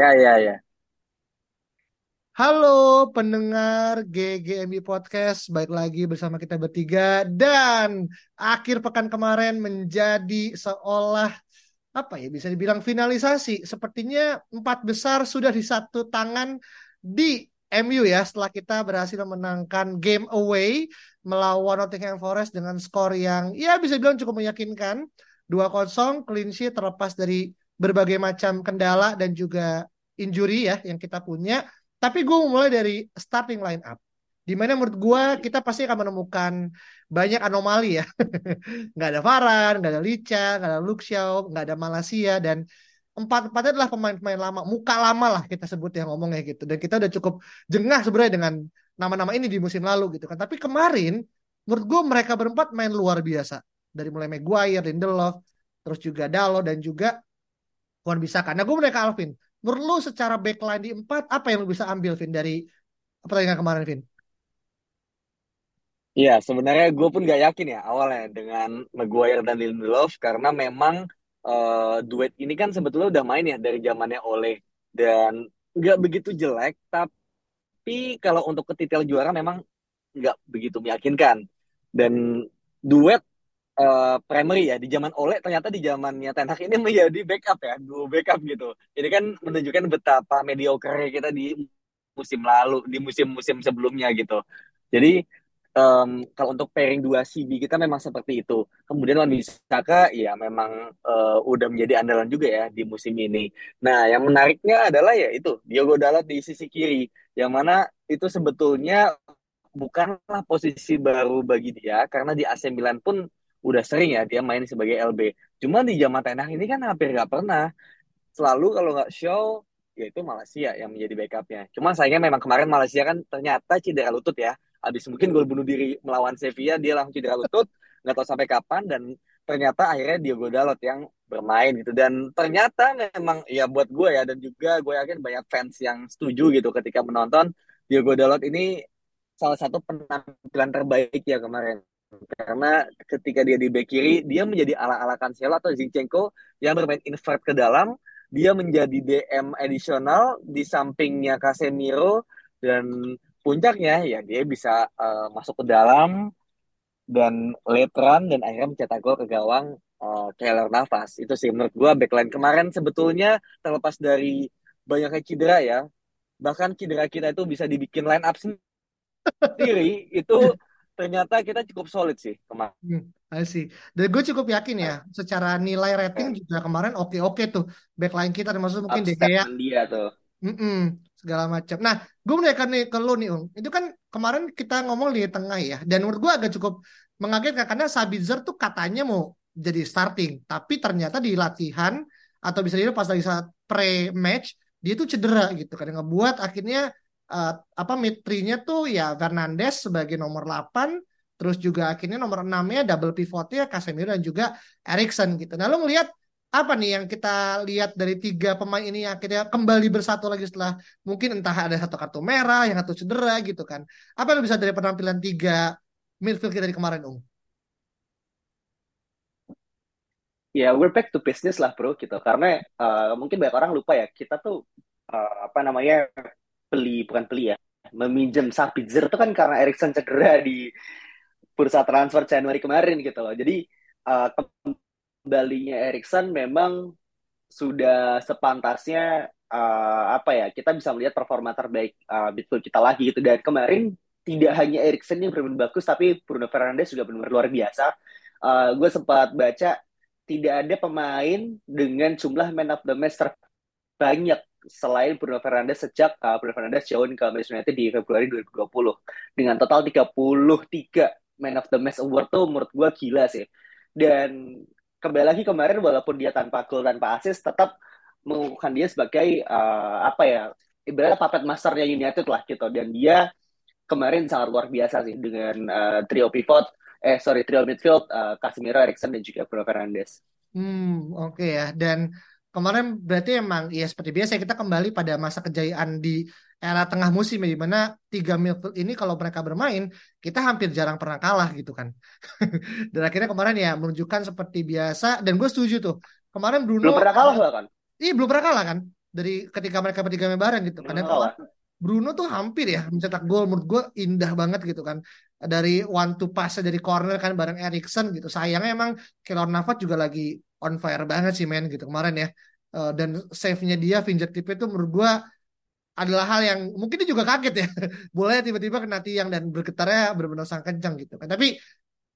Ya, ya, ya. Halo pendengar GGMI Podcast, baik lagi bersama kita bertiga dan akhir pekan kemarin menjadi seolah apa ya bisa dibilang finalisasi. Sepertinya empat besar sudah di satu tangan di MU ya setelah kita berhasil memenangkan game away melawan Nottingham Forest dengan skor yang ya bisa dibilang cukup meyakinkan 2-0 clean sheet terlepas dari berbagai macam kendala dan juga injury ya yang kita punya. Tapi gue mulai dari starting line up. Di mana menurut gue kita pasti akan menemukan banyak anomali ya. nggak ada Varane, nggak ada Licha, nggak ada Shaw, nggak ada Malaysia dan empat-empatnya adalah pemain-pemain lama, muka lama lah kita sebut yang ngomongnya gitu. Dan kita udah cukup jengah sebenarnya dengan nama-nama ini di musim lalu gitu kan. Tapi kemarin menurut gue mereka berempat main luar biasa. Dari mulai Maguire, Lindelof, terus juga Dalo dan juga Wan Bisaka. Nah gue mulai ke Alvin menurut lu secara backline di empat apa yang lu bisa ambil Vin dari pertandingan kemarin Vin? Iya, sebenarnya gue pun gak yakin ya awalnya dengan Maguire dan Lindelof karena memang uh, duet ini kan sebetulnya udah main ya dari zamannya Oleh dan nggak begitu jelek, tapi kalau untuk ke titel juara memang nggak begitu meyakinkan. Dan duet uh, primary ya di zaman Oleh ternyata di zamannya Ten Hag ini menjadi backup ya, dua backup gitu. Jadi kan menunjukkan betapa mediocre kita di musim lalu, di musim-musim sebelumnya gitu. Jadi um, kalau untuk pairing dua CB kita memang seperti itu. Kemudian Wan Bisaka ya memang uh, udah menjadi andalan juga ya di musim ini. Nah, yang menariknya adalah ya itu Diogo Dalot di sisi kiri, yang mana itu sebetulnya bukanlah posisi baru bagi dia karena di AC Milan pun udah sering ya dia main sebagai LB. Cuma di zaman Tenang ini kan hampir nggak pernah. Selalu kalau nggak show, ya itu Malaysia yang menjadi backupnya. Cuma sayangnya memang kemarin Malaysia kan ternyata cedera lutut ya. Abis mungkin gol bunuh diri melawan Sevilla, dia langsung cedera lutut, nggak tahu sampai kapan, dan ternyata akhirnya Diogo Dalot yang bermain gitu. Dan ternyata memang ya buat gue ya, dan juga gue yakin banyak fans yang setuju gitu ketika menonton, Diogo Dalot ini salah satu penampilan terbaik ya kemarin karena ketika dia di back kiri dia menjadi ala-ala Cancelo atau Zinchenko yang bermain invert ke dalam. Dia menjadi DM additional di sampingnya Casemiro. Dan puncaknya ya dia bisa uh, masuk ke dalam dan late dan akhirnya mencetak gol ke gawang uh, Keller Navas. Itu sih menurut gua backline. Kemarin sebetulnya terlepas dari banyaknya cedera ya bahkan cedera kita itu bisa dibikin line up sendiri itu ternyata kita cukup solid sih kemarin. Hmm, I see. Dan gue cukup yakin ya, secara nilai rating juga kemarin oke-oke tuh. Backline kita termasuk mungkin De Gea. dia tuh. Mm -mm, segala macam. Nah, gue menanyakan nih ke lu nih, Ung. Itu kan kemarin kita ngomong di tengah ya. Dan menurut gue agak cukup mengagetkan karena Sabitzer tuh katanya mau jadi starting. Tapi ternyata di latihan atau bisa dilihat pas lagi saat pre-match, dia tuh cedera gitu. Kadang ngebuat akhirnya uh, apa mitrinya tuh ya Fernandes sebagai nomor 8 terus juga akhirnya nomor 6-nya double pivotnya Casemiro dan juga Erikson gitu. Nah, lo ngelihat apa nih yang kita lihat dari tiga pemain ini yang akhirnya kembali bersatu lagi setelah mungkin entah ada satu kartu merah, yang satu cedera gitu kan. Apa yang bisa dari penampilan tiga midfield kita dari kemarin, Ung? Ya, we're back to business lah, bro, gitu. Karena uh, mungkin banyak orang lupa ya, kita tuh uh, apa namanya beli bukan beli ya meminjam Sabitzer itu kan karena Erikson cedera di bursa transfer Januari kemarin gitu loh. Jadi uh, kembalinya Erikson memang sudah sepantasnya uh, apa ya kita bisa melihat performa terbaik uh, midfield kita lagi gitu dan kemarin tidak hanya Erikson yang bermain bagus tapi Bruno Fernandes juga benar luar biasa. Uh, gue sempat baca tidak ada pemain dengan jumlah man of the match terbanyak selain Bruno Fernandes sejak uh, Bruno Fernandes join ke Manchester United di Februari 2020 dengan total 33 man of the match award tuh menurut gue gila sih. Dan kembali lagi kemarin walaupun dia tanpa gol tanpa assist tetap mengukuhkan dia sebagai uh, apa ya ibaratnya puppet masternya United lah gitu. Dan dia kemarin sangat luar biasa sih dengan uh, trio pivot eh sorry trio midfield uh, Casemiro, Erikson dan juga Bruno Fernandes. Hmm oke okay ya. Dan kemarin berarti emang ya seperti biasa kita kembali pada masa kejayaan di era tengah musim ya di mana tiga midfield ini kalau mereka bermain kita hampir jarang pernah kalah gitu kan. Dan akhirnya kemarin ya menunjukkan seperti biasa dan gue setuju tuh. Kemarin Bruno belum pernah kalah bahkan iya belum pernah kalah kan? Dari ketika mereka bertiga main bareng gitu. Kan Bruno tuh hampir ya mencetak gol menurut gue indah banget gitu kan. Dari one to pass dari corner kan bareng Erikson gitu. Sayangnya emang Keylor Navas juga lagi on fire banget sih men gitu kemarin ya. Uh, dan save-nya dia fingertip itu menurut gue adalah hal yang mungkin dia juga kaget ya. Boleh tiba-tiba kena tiang dan bergetarnya benar-benar sang kencang gitu kan. Tapi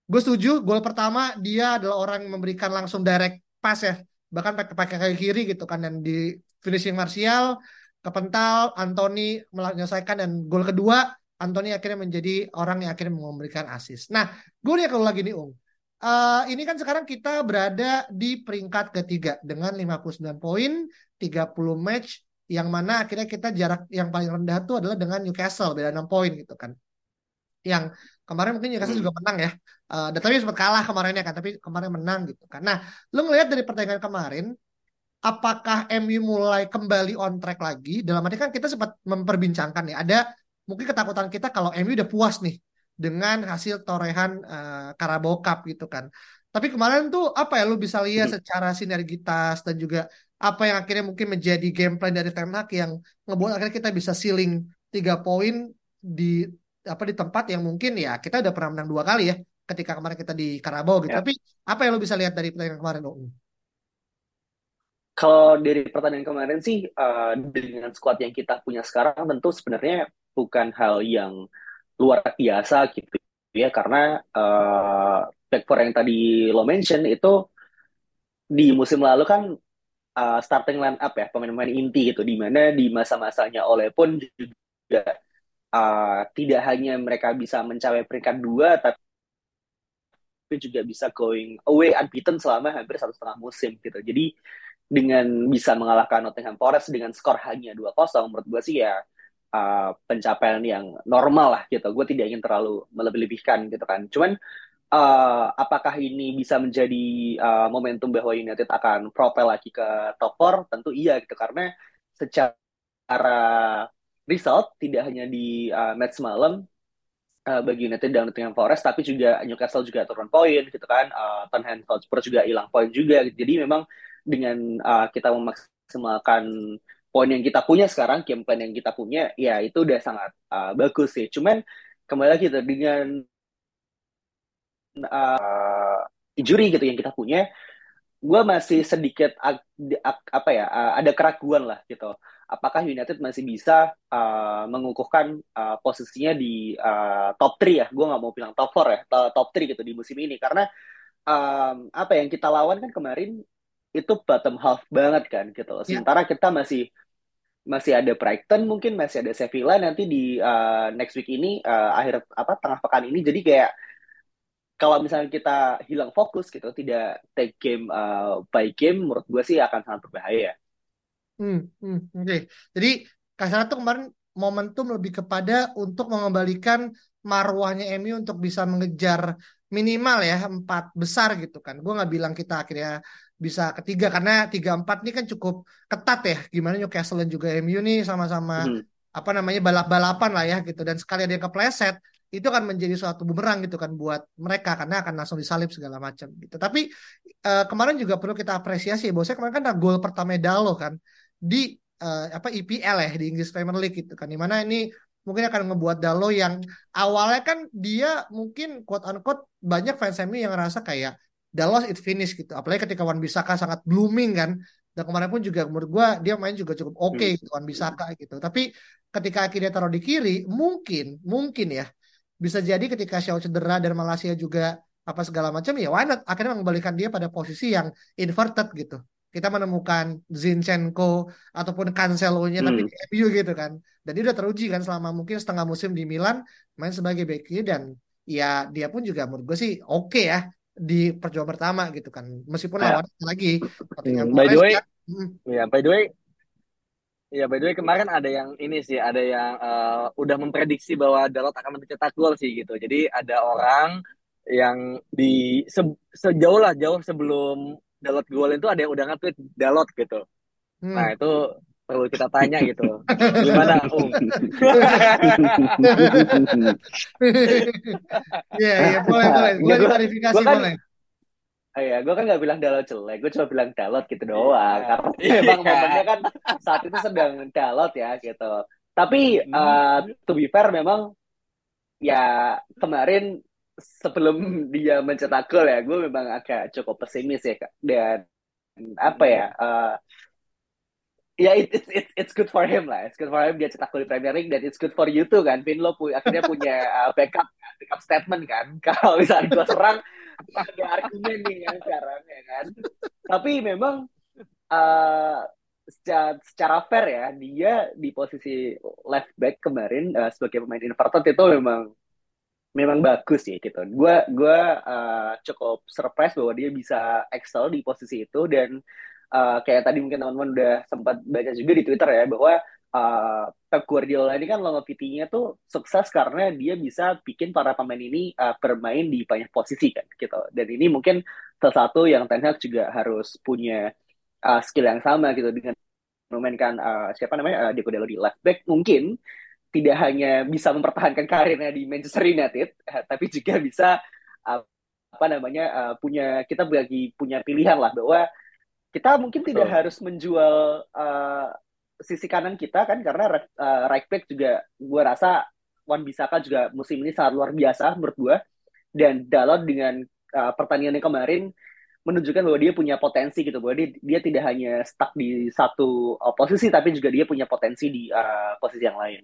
gue setuju gol pertama dia adalah orang yang memberikan langsung direct pass ya. Bahkan pakai pakai kaki kiri gitu kan. Dan di finishing Martial kepental Anthony menyelesaikan dan gol kedua Anthony akhirnya menjadi orang yang akhirnya memberikan assist. Nah, gue lihat kalau lagi nih Ung. Uh, ini kan sekarang kita berada di peringkat ketiga dengan 59 poin, 30 match, yang mana akhirnya kita jarak yang paling rendah itu adalah dengan Newcastle, beda 6 poin gitu kan. Yang kemarin mungkin Newcastle juga menang ya. Uh, tapi sempat kalah kemarinnya kan, tapi kemarin menang gitu kan. Nah, lu ngelihat dari pertandingan kemarin, apakah MU mulai kembali on track lagi? Dalam arti kan kita sempat memperbincangkan ya, ada mungkin ketakutan kita kalau MU udah puas nih dengan hasil torehan uh, Carabao Cup gitu kan. Tapi kemarin tuh apa ya lu bisa lihat hmm. secara sinergitas dan juga apa yang akhirnya mungkin menjadi game plan dari Ten Hag yang ngebuat akhirnya kita bisa ceiling tiga poin di apa di tempat yang mungkin ya kita udah pernah menang dua kali ya ketika kemarin kita di Carabao gitu. Ya. Tapi apa yang lu bisa lihat dari pertandingan kemarin, Om? kalau dari pertandingan kemarin sih uh, dengan squad yang kita punya sekarang tentu sebenarnya bukan hal yang luar biasa gitu ya karena uh, back four yang tadi lo mention itu di musim lalu kan uh, starting line up ya pemain-pemain inti gitu di mana di masa-masanya oleh pun juga uh, tidak hanya mereka bisa mencapai peringkat dua tapi juga bisa going away unbeaten selama hampir satu setengah musim gitu. Jadi dengan bisa mengalahkan Nottingham Forest dengan skor hanya 2-0 menurut gue sih ya uh, pencapaian yang normal lah gitu. Gue tidak ingin terlalu melebih-lebihkan gitu kan. Cuman uh, apakah ini bisa menjadi uh, momentum bahwa United akan propel lagi ke top 4? Tentu iya gitu karena secara result tidak hanya di uh, match malam uh, bagi United dan Nottingham Forest tapi juga Newcastle juga turun poin gitu kan. Uh, Tottenham Hotspur juga hilang poin juga. Gitu. Jadi memang dengan uh, kita memaksimalkan poin yang kita punya sekarang, game plan yang kita punya, ya itu udah sangat uh, bagus sih. Cuman kembali lagi gitu, dengan uh, injury gitu yang kita punya, gue masih sedikit apa ya, uh, ada keraguan lah gitu. Apakah United masih bisa uh, mengukuhkan uh, posisinya di uh, top 3 ya? Gue nggak mau bilang top 4 ya, top 3 gitu di musim ini. Karena um, apa yang kita lawan kan kemarin itu bottom half banget kan gitu. Ya. Sementara yeah. kita masih masih ada Brighton mungkin masih ada Sevilla nanti di uh, next week ini uh, akhir apa tengah pekan ini jadi kayak kalau misalnya kita hilang fokus gitu tidak take game uh, by game menurut gue sih akan sangat berbahaya. Hmm, hmm oke. Okay. Jadi kasar tuh kemarin momentum lebih kepada untuk mengembalikan marwahnya MU untuk bisa mengejar minimal ya empat besar gitu kan. Gue nggak bilang kita akhirnya bisa ketiga karena tiga empat ini kan cukup ketat ya. Gimana Newcastle dan juga MU nih sama-sama hmm. apa namanya balap-balapan lah ya gitu. Dan sekali ada yang kepleset itu akan menjadi suatu bumerang gitu kan buat mereka karena akan langsung disalip segala macam gitu. Tapi uh, kemarin juga perlu kita apresiasi bahwa saya kemarin kan ada gol pertama Dalo kan di uh, apa IPL ya di English Premier League gitu kan. Di mana ini mungkin akan ngebuat Dalo yang awalnya kan dia mungkin quote unquote banyak fans MU yang ngerasa kayak Dallas it finish gitu. Apalagi ketika Wan Bisaka sangat blooming kan. Dan kemarin pun juga menurut gue dia main juga cukup oke okay, hmm. gitu Wan Bisaka gitu. Tapi ketika akhirnya taruh di kiri, mungkin mungkin ya bisa jadi ketika Xiao cedera dan Malaysia juga apa segala macam ya why not akhirnya mengembalikan dia pada posisi yang inverted gitu. Kita menemukan Zinchenko ataupun Cancelo-nya hmm. tapi di MU gitu kan. Dan dia udah teruji kan selama mungkin setengah musim di Milan main sebagai back dan ya dia pun juga menurut gue sih oke okay ya di perjuangan pertama gitu kan. Meskipun Nah, lawannya lagi Nottingham hmm, by the way, kan. Hmm. ya by the way, ya by the way kemarin ada yang ini sih, ada yang eh, udah memprediksi bahwa Dalot akan mencetak gol sih gitu. Jadi ada orang yang di se- sejauh lah jauh sebelum Dalot gol itu ada yang udah nge-tweet Dalot gitu. Nah Hmm. itu perlu kita tanya gitu. Gimana, Um? Iya, iya, boleh, boleh. Gue diklarifikasi, gue kan boleh. Ah, ya, gue kan nggak bilang Dalot jelek, gue cuma bilang Dalot gitu doang. Karena Iya. memang momennya kan saat itu sedang Dalot ya gitu. Tapi Hmm. uh, to be fair memang ya kemarin sebelum dia mencetak gol ya, gue memang agak cukup pesimis ya Kak. Dan apa ya? uh, ya it, it's it's it's good for him lah. It's good for him dia cetak gol di Premier League dan it's good for you too kan. Vin lo pu- akhirnya punya uh, backup backup statement kan. Kalau misalnya gue serang ada argumen nih kan sekarang ya kan. Tapi memang uh, secara, secara fair ya dia di posisi left back kemarin uh, sebagai pemain inverted itu memang memang bagus ya gitu. Gue gue uh, cukup surprise bahwa dia bisa excel di posisi itu dan uh, kayak tadi mungkin teman-teman udah sempat baca juga di Twitter ya bahwa uh, Pep Guardiola ini kan longevity-nya tuh sukses karena dia bisa bikin para pemain ini uh, bermain di banyak posisi kan gitu. Dan ini mungkin salah satu yang Ten Hag juga harus punya uh, skill yang sama gitu dengan memainkan uh, siapa namanya uh, Diego Dalot di left back mungkin tidak hanya bisa mempertahankan karirnya di Manchester United, eh, tapi juga bisa uh, apa namanya uh, punya kita bagi punya pilihan lah bahwa kita mungkin tidak Betul. harus menjual uh, sisi kanan kita kan karena uh, right back juga gue rasa Wan Bisaka juga musim ini sangat luar biasa menurut gue dan Dalot dengan uh, pertandingannya kemarin menunjukkan bahwa dia punya potensi gitu bahwa dia, dia tidak hanya stuck di satu uh, posisi tapi juga dia punya potensi di uh, posisi yang lain.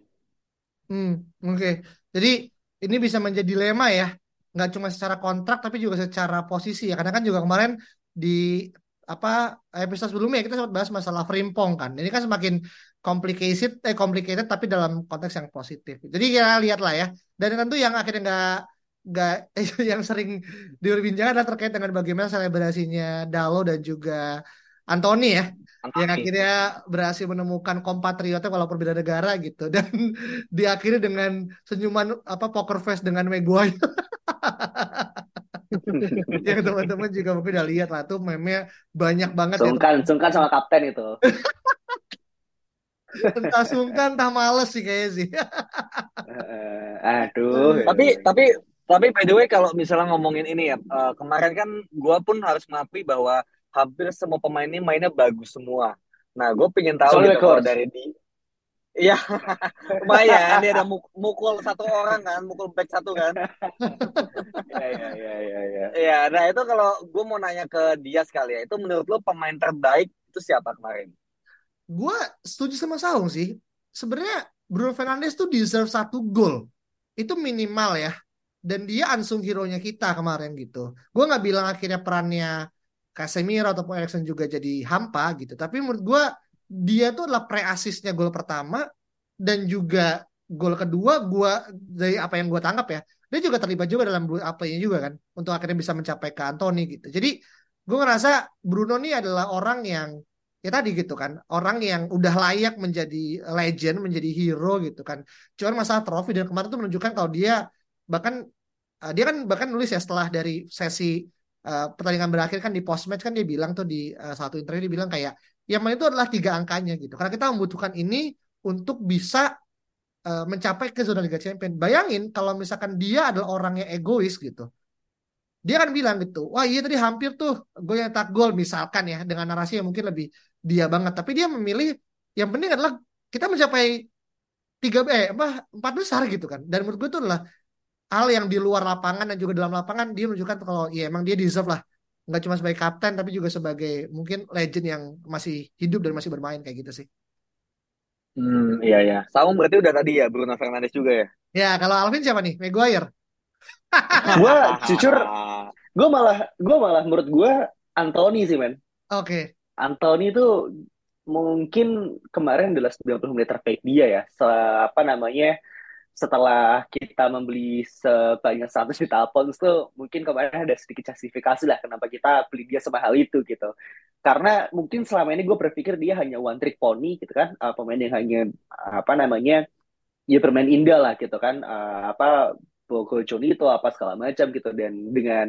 Hmm, oke. Jadi ini bisa menjadi dilema ya, nggak cuma secara kontrak tapi juga secara posisi ya. Karena kan juga kemarin di apa episode sebelumnya kita sempat bahas masalah Frimpong kan. Ini kan semakin complicated, eh complicated tapi dalam konteks yang positif. Jadi kita lihat lah ya. Dan tentu yang akhirnya nggak nggak yang sering diperbincangkan adalah terkait dengan bagaimana selebrasinya Dalo dan juga Anthony ya yang akhirnya berhasil menemukan kompatriotnya walaupun beda negara gitu dan diakhiri dengan senyuman apa poker face dengan Maguire yang teman-teman juga mungkin udah lihat lah tuh meme banyak banget ya Sungkan, sungkan sama kapten itu. entah sungkan entah males sih kayaknya sih Eh, aduh. Tapi tapi tapi by the way kalau misalnya ngomongin ini ya eh, kemarin kan gue pun harus mengakui bahwa hampir semua pemain ini mainnya bagus semua. Nah gue pengen tahu Kecuali gitu kalau dari di Iya, lumayan dia ada muk- mukul satu orang kan, mukul back satu kan. Ya, ya, ya, ya, ya. Iya, nah itu kalau gue mau nanya ke dia sekali ya, itu menurut lo pemain terbaik itu siapa kemarin? gue setuju sama Saung sih sebenarnya Bruno Fernandes tuh deserve satu gol itu minimal ya dan dia unsung hero-nya kita kemarin gitu gue nggak bilang akhirnya perannya Casemiro ataupun Erikson juga jadi hampa gitu tapi menurut gue dia tuh adalah pre-assistnya gol pertama dan juga gol kedua gue dari apa yang gue tangkap ya dia juga terlibat juga dalam apa ini juga kan untuk akhirnya bisa mencapai ke Anthony gitu. Jadi gue ngerasa Bruno ini adalah orang yang ya tadi gitu kan orang yang udah layak menjadi legend menjadi hero gitu kan. Cuman masalah trofi dan kemarin tuh menunjukkan kalau dia bahkan uh, dia kan bahkan nulis ya setelah dari sesi uh, pertandingan berakhir kan di post match kan dia bilang tuh di uh, satu interview dia bilang kayak yang itu adalah tiga angkanya gitu. Karena kita membutuhkan ini untuk bisa uh, mencapai ke zona Liga Champions bayangin kalau misalkan dia adalah orang yang egois gitu. Dia kan bilang gitu, wah iya tadi hampir tuh gue yang tak gol misalkan ya dengan narasi yang mungkin lebih dia banget, tapi dia memilih yang penting adalah kita mencapai tiga eh apa empat besar gitu kan, dan menurut gue itu adalah hal yang di luar lapangan dan juga dalam lapangan dia menunjukkan kalau ya emang dia deserve lah, nggak cuma sebagai kapten tapi juga sebagai mungkin legend yang masih hidup dan masih bermain kayak gitu sih. Hmm, iya ya. Saung berarti udah tadi ya Bruno Fernandes juga ya. Ya kalau Alvin siapa nih? Maguire. gue jujur gue malah gue malah menurut gue Anthony sih men Oke. Okay. Anthony itu mungkin kemarin adalah 90 menit terbaik dia ya Se apa namanya setelah kita membeli sebanyak 100 juta pounds tuh mungkin kemarin ada sedikit justifikasi lah kenapa kita beli dia semahal itu gitu. Karena mungkin selama ini gue berpikir dia hanya one trick pony gitu kan, uh, pemain yang hanya apa namanya ya bermain indah lah gitu kan, uh, apa Bogo itu apa segala macam gitu. Dan dengan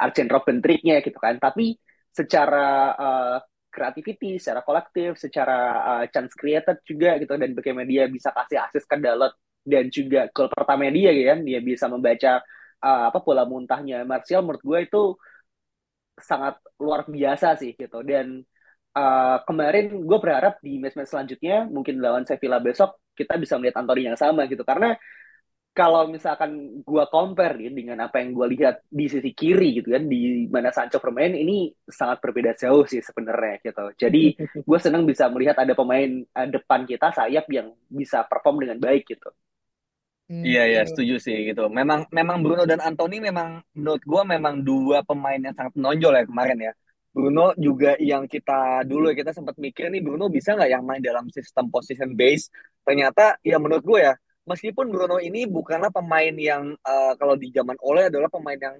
Arjen Robben triknya gitu kan. Tapi secara uh, creativity, secara kolektif, secara uh, chance created juga gitu. Dan bagaimana dia bisa kasih akses ke Dalot dan juga gol pertama dia ya kan? Dia bisa membaca uh, apa pola muntahnya Martial menurut gue itu sangat luar biasa sih gitu. Dan uh, kemarin gue berharap di match-match selanjutnya mungkin lawan Sevilla besok kita bisa melihat Anthony yang sama gitu. Karena kalau misalkan gue compare nih dengan apa yang gue lihat di sisi kiri gitu kan di mana Sancho bermain ini sangat berbeda jauh sih sebenarnya gitu. Jadi gue senang bisa melihat ada pemain uh, depan kita sayap yang bisa perform dengan baik gitu iya iya setuju sih gitu. Memang memang Bruno dan Anthony memang menurut gue memang dua pemain yang sangat menonjol ya kemarin ya. Bruno juga yang kita dulu ya kita sempat mikir nih Bruno bisa nggak yang main dalam sistem position base. Ternyata ya menurut gue ya meskipun Bruno ini bukanlah pemain yang uh, kalau di zaman Ole adalah pemain yang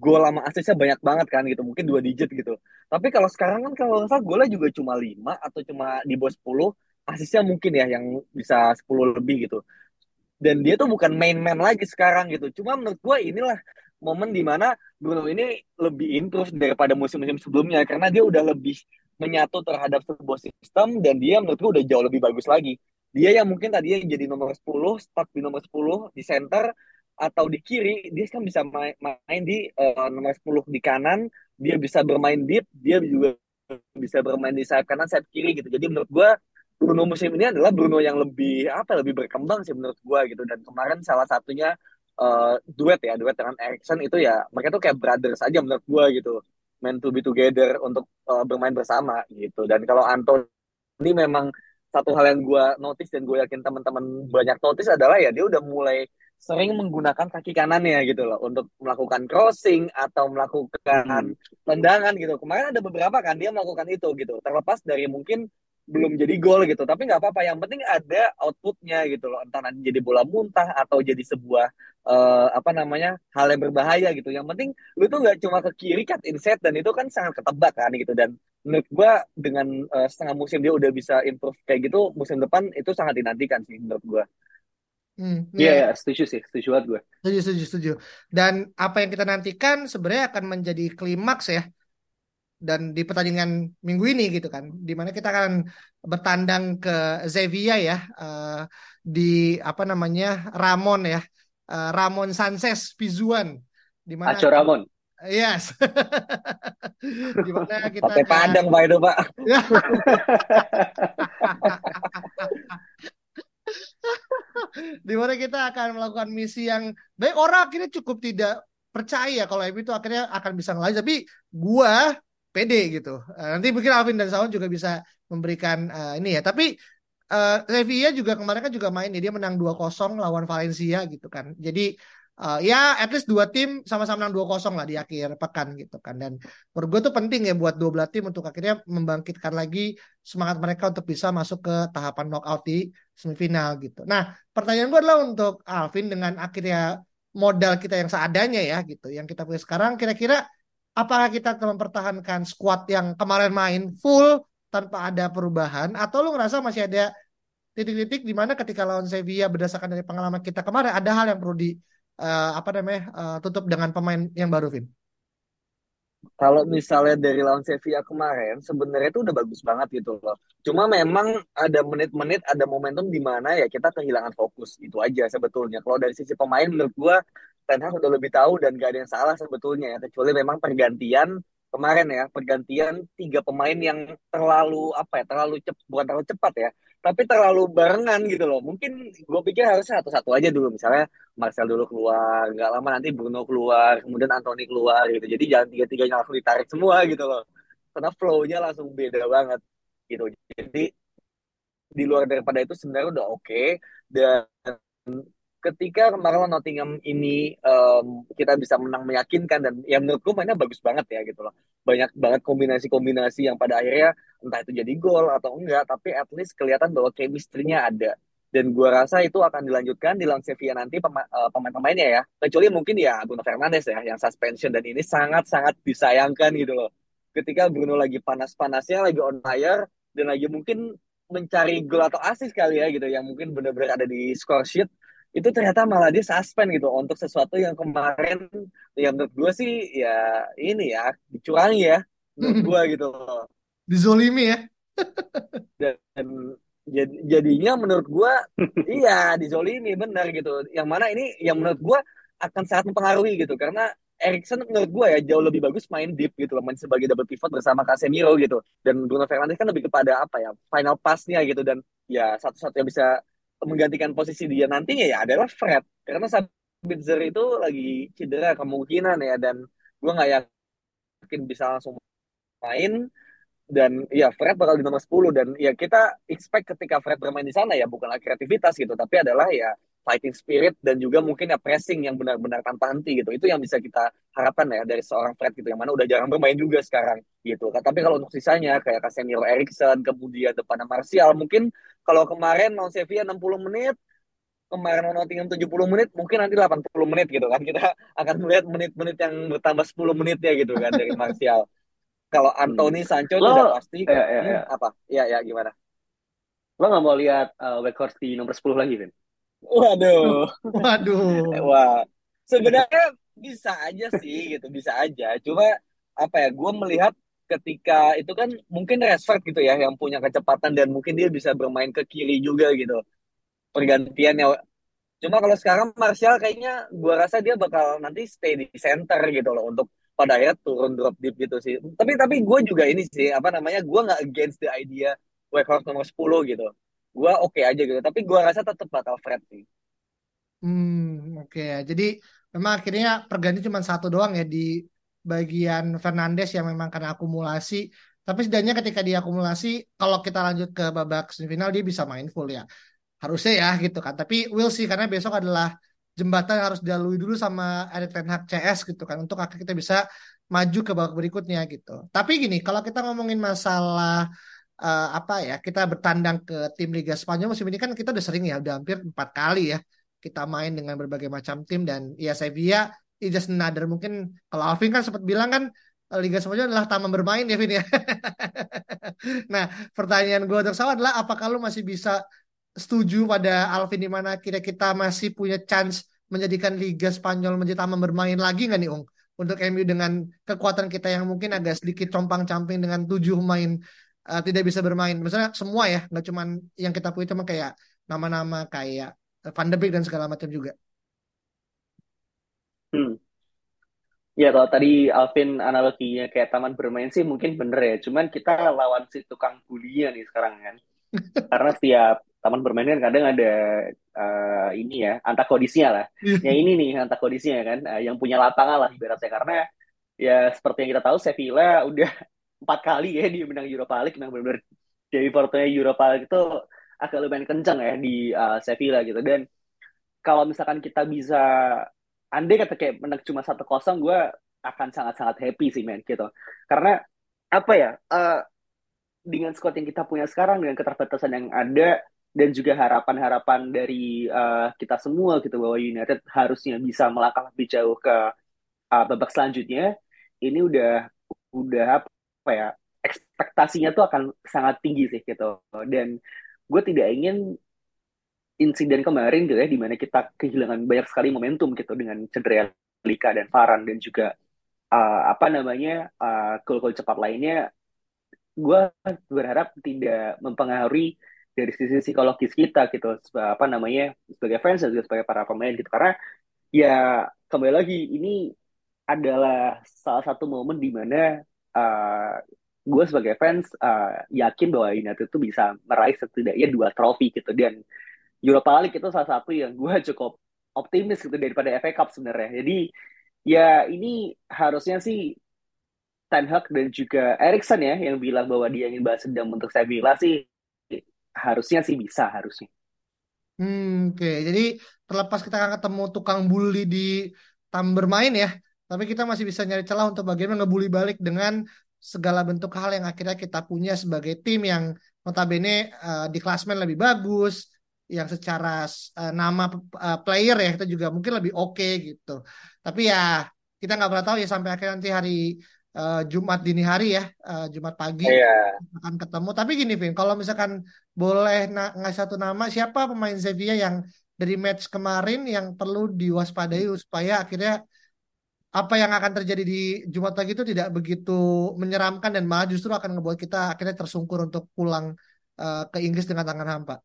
gol lama asisnya banyak banget kan gitu mungkin dua digit gitu tapi kalau sekarang kan kalau nggak salah golnya juga cuma lima atau cuma di bawah 10 asisnya mungkin ya yang bisa 10 lebih gitu dan dia tuh bukan main man lagi sekarang gitu. Cuma menurut gue inilah momen di mana Bruno ini lebih improve daripada musim-musim sebelumnya. Karena dia udah lebih menyatu terhadap sebuah sistem dan dia menurut gue udah jauh lebih bagus lagi. Dia yang mungkin tadi yang jadi nomor 10 start di nomor 10 di center atau di kiri dia kan bisa main, main di uh, nomor 10 di kanan. Dia bisa bermain deep dia juga bisa bermain di sayap kanan sayap kiri gitu. Jadi menurut gue Bruno musim ini adalah Bruno yang lebih apa lebih berkembang sih menurut gue gitu dan kemarin salah satunya uh, duet ya duet dengan Erikson itu ya mereka tuh kayak brothers aja menurut gue gitu main to be together untuk uh, bermain bersama gitu dan kalau Anton ini memang satu hal yang gue notice dan gue yakin teman-teman banyak notice adalah ya dia udah mulai sering menggunakan kaki kanannya gitu loh untuk melakukan crossing atau melakukan hmm. tendangan gitu. Kemarin ada beberapa kan dia melakukan itu gitu. Terlepas dari mungkin belum jadi gol gitu. Tapi nggak apa-apa yang penting ada outputnya gitu loh. Entah nanti jadi bola muntah atau jadi sebuah uh, apa namanya hal yang berbahaya gitu. Yang penting lu tuh nggak cuma ke kiri cut inset dan itu kan sangat ketebak kan gitu. Dan menurut gua dengan uh, setengah musim dia udah bisa improve kayak gitu musim depan itu sangat dinantikan sih menurut gua. Hmm, Iya, yeah, yeah, setuju sih, setuju banget gue. Setuju, setuju, setuju. Dan apa yang kita nantikan sebenarnya akan menjadi klimaks ya dan di pertandingan minggu ini gitu kan di mana kita akan bertandang ke Zevia ya uh, di apa namanya Ramon ya uh, Ramon Sanchez Pizuan di mana Aco Ramon Yes. di mana kita Pakai Padang Pak itu, Pak. di mana kita akan melakukan misi yang baik orang akhirnya cukup tidak percaya kalau itu akhirnya akan bisa ngelayani tapi gua pede gitu. Uh, nanti mungkin Alvin dan Sawan juga bisa memberikan uh, ini ya. Tapi uh, Sevilla juga kemarin kan juga main nih dia menang 2-0 lawan Valencia gitu kan. Jadi uh, ya at least dua tim sama-sama menang 2-0 lah di akhir pekan gitu kan. Dan menurut gue tuh penting ya buat dua belah tim untuk akhirnya membangkitkan lagi semangat mereka untuk bisa masuk ke tahapan knockout di semifinal gitu. Nah, pertanyaan gue adalah untuk Alvin dengan akhirnya modal kita yang seadanya ya gitu. Yang kita punya sekarang kira-kira apakah kita mempertahankan squad yang kemarin main full tanpa ada perubahan atau lu ngerasa masih ada titik-titik di mana ketika lawan Sevilla berdasarkan dari pengalaman kita kemarin ada hal yang perlu di uh, apa namanya uh, tutup dengan pemain yang baru Vin? Kalau misalnya dari lawan Sevilla kemarin sebenarnya itu udah bagus banget gitu loh. Cuma memang ada menit-menit ada momentum di mana ya kita kehilangan fokus itu aja sebetulnya. Kalau dari sisi pemain menurut gua Ten Hag udah lebih tahu dan gak ada yang salah sebetulnya ya. Kecuali memang pergantian kemarin ya. Pergantian tiga pemain yang terlalu apa ya terlalu cepat bukan terlalu cepat ya tapi terlalu barengan gitu loh. Mungkin gue pikir harus satu-satu aja dulu. Misalnya Marcel dulu keluar nggak lama nanti Bruno keluar kemudian Anthony keluar gitu. Jadi jangan tiga-tiganya langsung ditarik semua gitu loh. Karena flow-nya langsung beda banget gitu. Jadi di luar daripada itu sebenarnya udah oke okay. dan ketika kemarin Nottingham ini um, kita bisa menang meyakinkan dan yang menurutku mainnya bagus banget ya gitu loh. Banyak banget kombinasi-kombinasi yang pada akhirnya entah itu jadi gol atau enggak tapi at least kelihatan bahwa chemistry-nya ada. Dan gue rasa itu akan dilanjutkan di Sevilla nanti eh, pemain-pemainnya ya. Kecuali mungkin ya Bruno Fernandes ya yang suspension dan ini sangat-sangat disayangkan gitu loh. Ketika Bruno lagi panas-panasnya lagi on fire dan lagi mungkin mencari gol atau asis kali ya gitu yang mungkin benar-benar ada di score sheet itu ternyata malah dia suspend gitu untuk sesuatu yang kemarin yang menurut gue sih ya ini ya dicurangi ya menurut gue gitu loh. Dizolimi ya. Dan jadinya menurut gue iya dizolimi benar gitu. Yang mana ini yang menurut gue akan sangat mempengaruhi gitu. Karena Erikson menurut gue ya jauh lebih bagus main deep gitu main sebagai double pivot bersama Casemiro gitu. Dan Bruno Fernandes kan lebih kepada apa ya final passnya gitu. Dan ya satu-satu yang bisa menggantikan posisi dia nantinya ya adalah Fred. Karena Sabitzer itu lagi cedera kemungkinan ya dan gue nggak yakin bisa langsung main. Dan ya Fred bakal di nomor 10 dan ya kita expect ketika Fred bermain di sana ya bukanlah kreativitas gitu tapi adalah ya fighting spirit dan juga mungkin ya pressing yang benar-benar tanpa henti gitu itu yang bisa kita harapkan ya dari seorang Fred gitu yang mana udah jarang bermain juga sekarang gitu tapi kalau untuk sisanya kayak Casemiro Erikson kemudian depan Martial mungkin kalau kemarin non Sevilla 60 menit kemarin Nottingham 70 menit, mungkin nanti 80 menit gitu kan. Kita akan melihat menit-menit yang bertambah 10 menit ya gitu kan dari Martial kalau hmm. Anthony Sancho lo, udah pasti ya, ya, hmm, ya. apa ya ya gimana lo nggak mau lihat uh, Weghorst di nomor 10 lagi Vin waduh. Waduh. Wah sebenarnya bisa aja sih gitu bisa aja. Cuma apa ya gue melihat ketika itu kan mungkin Rashford gitu ya yang punya kecepatan dan mungkin dia bisa bermain ke kiri juga gitu. Pergantiannya cuma kalau sekarang Martial kayaknya gue rasa dia bakal nanti stay di center gitu loh untuk pada akhirnya turun drop deep gitu sih. Tapi tapi gue juga ini sih apa namanya gue nggak against the idea Weghorst nomor 10 gitu. Gue oke okay aja gitu. Tapi gue rasa tetap bakal Fred sih. Hmm oke okay. Jadi memang akhirnya perganti cuma satu doang ya di bagian Fernandes yang memang karena akumulasi. Tapi setidaknya ketika diakumulasi, kalau kita lanjut ke babak semifinal dia bisa main full ya. Harusnya ya gitu kan. Tapi will sih karena besok adalah jembatan harus dilalui dulu sama Erik Ten Hag CS gitu kan untuk akhirnya kita bisa maju ke babak berikutnya gitu. Tapi gini, kalau kita ngomongin masalah uh, apa ya, kita bertandang ke tim Liga Spanyol musim ini kan kita udah sering ya, udah hampir empat kali ya kita main dengan berbagai macam tim dan ya Sevilla is just another mungkin kalau Alvin kan sempat bilang kan eh, Liga Spanyol adalah taman bermain ya Vin ya. nah pertanyaan gue untuk adalah apakah lu masih bisa setuju pada Alvin di mana kira kita masih punya chance menjadikan Liga Spanyol menjadi taman bermain lagi nggak nih Ung? Untuk MU dengan kekuatan kita yang mungkin agak sedikit compang-camping dengan tujuh pemain uh, tidak bisa bermain. Misalnya semua ya, nggak cuma yang kita punya cuma kayak nama-nama kayak Van de Beek dan segala macam juga. Hmm. Ya kalau tadi Alvin analoginya kayak taman bermain sih mungkin bener ya. Cuman kita lawan si tukang bulinya nih sekarang kan. Karena setiap taman bermain kan kadang ada uh, ini ya antagonisnya lah. ya ini nih antagonisnya kan uh, yang punya lapangan lah ibaratnya karena ya seperti yang kita tahu Sevilla udah empat kali ya dia menang Europa League. Memang benar-benar jadi portonya Europa League itu agak lumayan kencang ya di uh, Sevilla gitu. Dan kalau misalkan kita bisa andai kata kayak menang cuma satu kosong gue akan sangat-sangat happy sih men gitu. Karena apa ya uh, dengan squad yang kita punya sekarang dengan keterbatasan yang ada dan juga harapan-harapan dari uh, kita semua gitu bahwa United harusnya bisa melangkah lebih jauh ke uh, babak selanjutnya ini udah udah apa ya ekspektasinya tuh akan sangat tinggi sih gitu. Dan gue tidak ingin insiden kemarin gitu ya di mana kita kehilangan banyak sekali momentum gitu dengan cedera Lika dan Farhan dan juga uh, apa namanya uh, gol-gol cepat lainnya. Gue berharap tidak mempengaruhi dari sisi psikologis kita gitu apa namanya sebagai fans dan juga sebagai para pemain gitu. Karena ya kembali lagi ini adalah salah satu momen di mana uh, gue sebagai fans uh, yakin bahwa United itu bisa meraih setidaknya dua trofi gitu dan Europa League itu salah satu yang gue cukup optimis gitu daripada FA Cup sebenarnya jadi ya ini harusnya sih Ten Hag dan juga Erikson ya yang bilang bahwa dia ingin balas dendam untuk Sevilla sih harusnya sih bisa harusnya. Hmm, oke. Okay. Jadi terlepas kita akan ketemu tukang bully di tam bermain ya, tapi kita masih bisa nyari celah untuk bagaimana ngebully balik dengan segala bentuk hal yang akhirnya kita punya sebagai tim yang notabene uh, di klasmen lebih bagus, yang secara uh, nama uh, player ya kita juga mungkin lebih oke okay, gitu. Tapi ya kita nggak pernah tahu ya sampai akhir nanti hari uh, Jumat dini hari ya, uh, Jumat pagi yeah. akan ketemu. Tapi gini Vin, kalau misalkan boleh ngasih satu nama siapa pemain Sevilla yang dari match kemarin yang perlu diwaspadai supaya akhirnya apa yang akan terjadi di Jumat pagi itu tidak begitu menyeramkan dan malah justru akan membuat kita akhirnya tersungkur untuk pulang uh, ke Inggris dengan tangan hampa.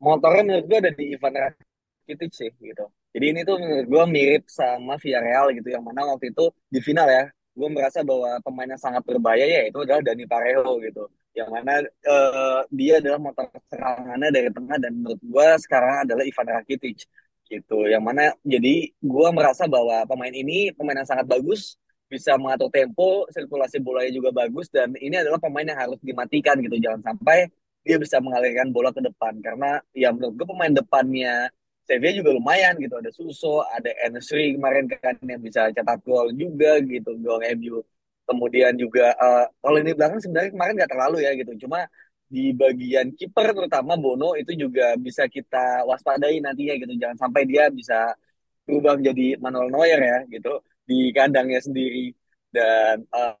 Motornya menurut gue ada di Ivan Rakitic sih gitu. Jadi ini tuh menurut gue mirip sama Villarreal gitu yang mana waktu itu di final ya gue merasa bahwa pemain yang sangat berbahaya ya itu adalah Dani Parejo gitu yang mana uh, dia adalah motor serangannya dari tengah dan menurut gue sekarang adalah Ivan Rakitic gitu. Yang mana jadi gue merasa bahwa pemain ini pemain yang sangat bagus bisa mengatur tempo sirkulasi bolanya juga bagus dan ini adalah pemain yang harus dimatikan gitu. Jangan sampai dia bisa mengalirkan bola ke depan. Karena ya menurut gue pemain depannya Sevilla juga lumayan gitu. Ada Suso ada Enesri kemarin kan yang bisa cetak gol juga gitu. Gol MU kemudian juga uh, kalau ini belakang sebenarnya kemarin nggak terlalu ya gitu. Cuma di bagian kiper terutama Bono itu juga bisa kita waspadai nantinya gitu. Jangan sampai dia bisa berubah menjadi Manuel Neuer ya gitu di kandangnya sendiri. Dan uh,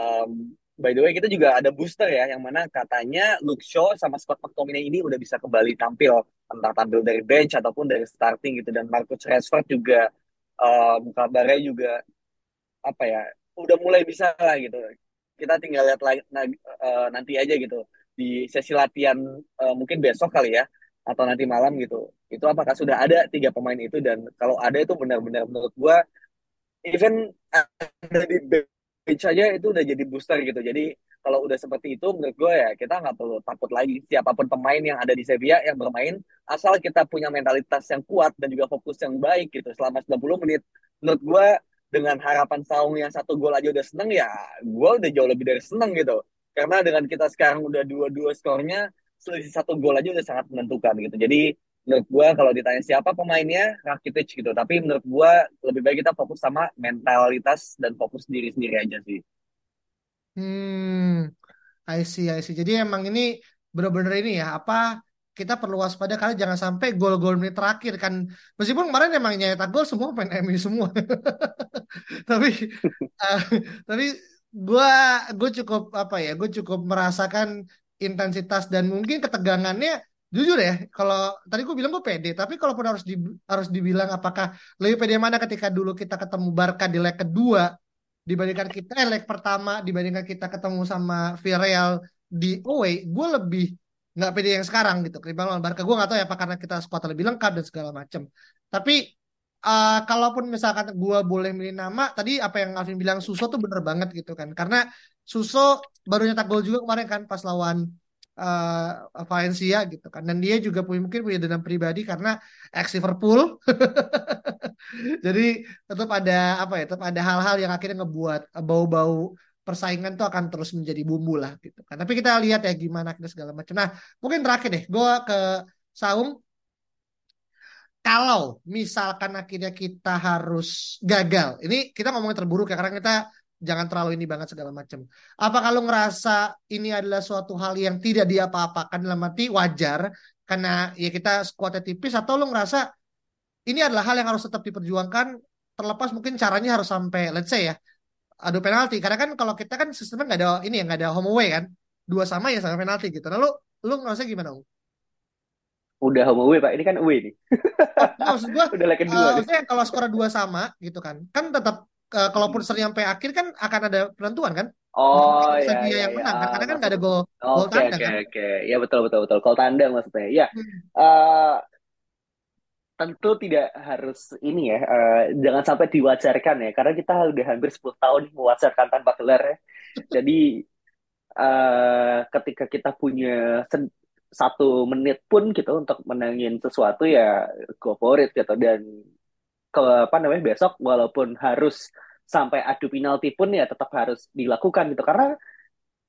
um, by the way kita juga ada booster ya yang mana katanya Luke Shaw sama Scott McTominay ini udah bisa kembali tampil. Entah tampil dari bench ataupun dari starting gitu. Dan Marcus Rashford juga um, kabarnya juga apa ya udah mulai bisa lah gitu. Kita tinggal lihat lagi uh, nanti aja gitu di sesi latihan uh, mungkin besok kali ya atau nanti malam gitu. Itu apakah sudah ada tiga pemain itu? Dan kalau ada itu benar-benar menurut gua even ada di bench aja itu udah jadi booster gitu. Jadi kalau udah seperti itu menurut gue ya kita nggak perlu takut lagi. Siapa pun pemain yang ada di Sevilla yang bermain asal kita punya mentalitas yang kuat dan juga fokus yang baik gitu. Selama 90 menit menurut gue dengan harapan saung yang satu gol aja udah seneng ya gue udah jauh lebih dari seneng gitu karena dengan kita sekarang udah dua-dua skornya selisih satu gol aja udah sangat menentukan gitu. Jadi menurut gue kalau ditanya siapa pemainnya Rakitic gitu. Tapi menurut gue lebih baik kita fokus sama mentalitas dan fokus diri sendiri aja sih. Hmm I see I see. Jadi emang ini bener-bener ini ya apa kita perlu waspada karena jangan sampai gol-gol menit terakhir kan. Meskipun kemarin emang nyetak gol semua main MU semua. Tapi uh, tapi gue gue cukup apa ya gue cukup merasakan intensitas dan mungkin ketegangannya jujur ya kalau tadi gue bilang gue pede tapi kalaupun harus di, harus dibilang apakah lebih pede mana ketika dulu kita ketemu Barca di leg kedua dibandingkan kita eh, leg pertama dibandingkan kita ketemu sama Villarreal di away gue lebih nggak pede yang sekarang gitu ketimbang lawan Barca. Gue nggak tahu ya apa karena kita skuad lebih lengkap dan segala macam tapi uh, kalaupun misalkan gue boleh milih nama tadi apa yang Alvin bilang Suso tuh bener banget gitu kan karena Suso baru nyetak gol juga kemarin kan pas lawan uh, Valencia gitu kan dan dia juga punya mungkin punya dendam pribadi karena ex Liverpool jadi tetap ada apa ya tetap ada hal-hal yang akhirnya ngebuat bau-bau persaingan tuh akan terus menjadi bumbu lah gitu kan. Tapi kita lihat ya gimana kita segala macam. Nah, mungkin terakhir deh, gue ke Saung. Kalau misalkan akhirnya kita harus gagal, ini kita ngomongin terburuk ya karena kita jangan terlalu ini banget segala macam. Apa kalau ngerasa ini adalah suatu hal yang tidak diapa-apakan dalam arti wajar karena ya kita skuadnya tipis atau lo ngerasa ini adalah hal yang harus tetap diperjuangkan terlepas mungkin caranya harus sampai let's say ya adu penalti karena kan kalau kita kan sistemnya nggak ada ini ya nggak ada home away kan dua sama ya sama penalti gitu nah lu lu ngerasa gimana Ung? Udah home away pak. Ini kan away nih. Oh, maksud gua udah leg kedua uh, maksudnya kalau skor dua sama gitu kan. Kan tetap uh, kalaupun seri sampai akhir kan akan ada penentuan kan? Oh iya, iya, yang menang kan? Karena kan nggak ada gol gol tanda okay, kan. Oke. Oke ya betul betul betul. Gol tanda maksudnya. Ya hmm. uh, tentu tidak harus ini ya, uh, jangan sampai diwajarkan ya, karena kita udah hampir 10 tahun mewajarkan tanpa gelar ya. Jadi uh, ketika kita punya satu menit pun gitu untuk menangin sesuatu ya go for it gitu. Dan ke apa namanya besok walaupun harus sampai adu penalti pun ya tetap harus dilakukan gitu. Karena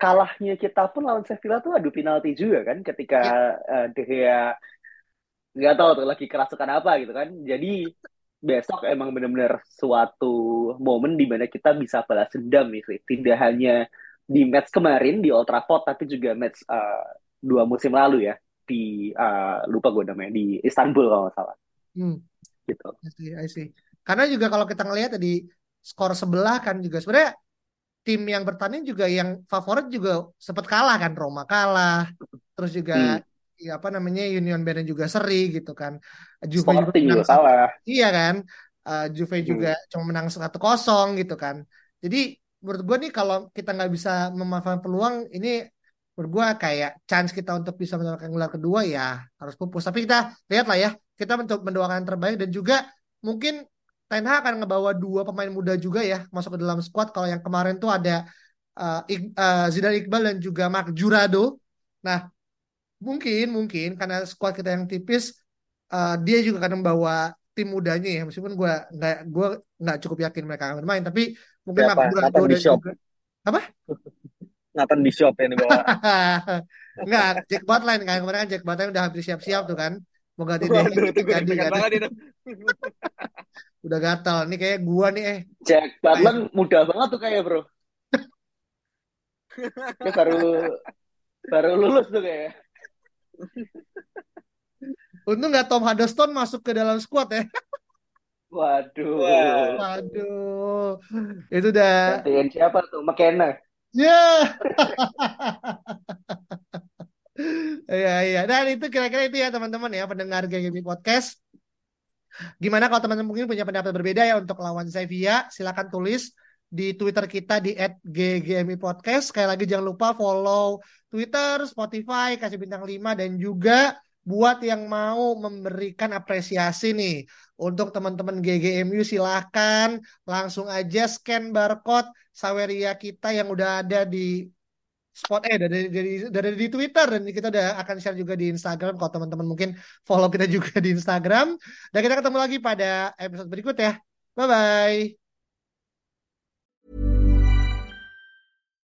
kalahnya kita pun lawan Sevilla tuh adu penalti juga kan ketika ya. uh, De Gea nggak tahu tuh lagi kerasukan apa gitu kan. Jadi besok emang benar-benar suatu momen di mana kita bisa balas dendam nih sih tidak hanya di match kemarin di Old Trafford tapi juga match uh, dua musim lalu ya di uh, lupa gue namanya di Istanbul kalau nggak salah. Hmm. Gitu. I see, I see. Karena juga kalau kita ngelihat tadi skor sebelah kan juga sebenarnya tim yang bertanding juga yang favorit juga sempat kalah kan Roma kalah terus juga Hmm. ya apa namanya Union Berlin juga seri gitu kan Juve juga Sporting juga kalah. iya kan Uh, Juve Hmm. juga cuma menang satu kosong gitu kan jadi menurut gue nih kalau kita nggak bisa memanfaatkan peluang ini menurut gue kayak chance kita untuk bisa mendapatkan gelar kedua ya harus pupus. Tapi kita lihat lah ya kita mendoakan yang terbaik dan juga mungkin Ten Hag akan ngebawa dua pemain muda juga ya masuk ke dalam squad kalau yang kemarin tuh ada uh, Ik- uh, Zidane Iqbal dan juga Mark Jurado. Nah mungkin mungkin karena squad kita yang tipis uh, dia juga akan membawa tim mudanya ya. Meskipun gue nggak gue nggak cukup yakin mereka akan bermain tapi mungkin Siapa? Mark Jurado dan juga Nathan Bishop yang dibawa. nggak Jack Butland kan kemarin kan Jack Butland udah hampir siap-siap tuh kan mau ganti dia banget itu. udah gatal ini kayak gua nih eh Jack Butland muda banget tuh kayak bro. Dia baru baru lulus tuh kayak. untung nggak Tom Hiddleston masuk ke dalam squad ya Waduh. Waduh itu udah Gantiin siapa tuh? McKenna. Ya Iya iya dan itu kira-kira itu ya teman-teman ya pendengar GGB Podcast Gimana kalau teman-teman mungkin punya pendapat berbeda ya untuk lawan Sevilla? Silakan tulis di Twitter kita di @ggmi podcast. Sekali lagi jangan lupa follow Twitter, Spotify, kasih bintang 5 dan juga buat yang mau memberikan apresiasi nih untuk teman-teman GGMU silakan langsung aja scan barcode Saweria kita yang udah ada di spot eh dari dari dari di Twitter. Dan kita udah akan share juga di Instagram. Kalau teman-teman mungkin follow kita juga di Instagram. Dan kita ketemu lagi pada episode berikut ya. Bye bye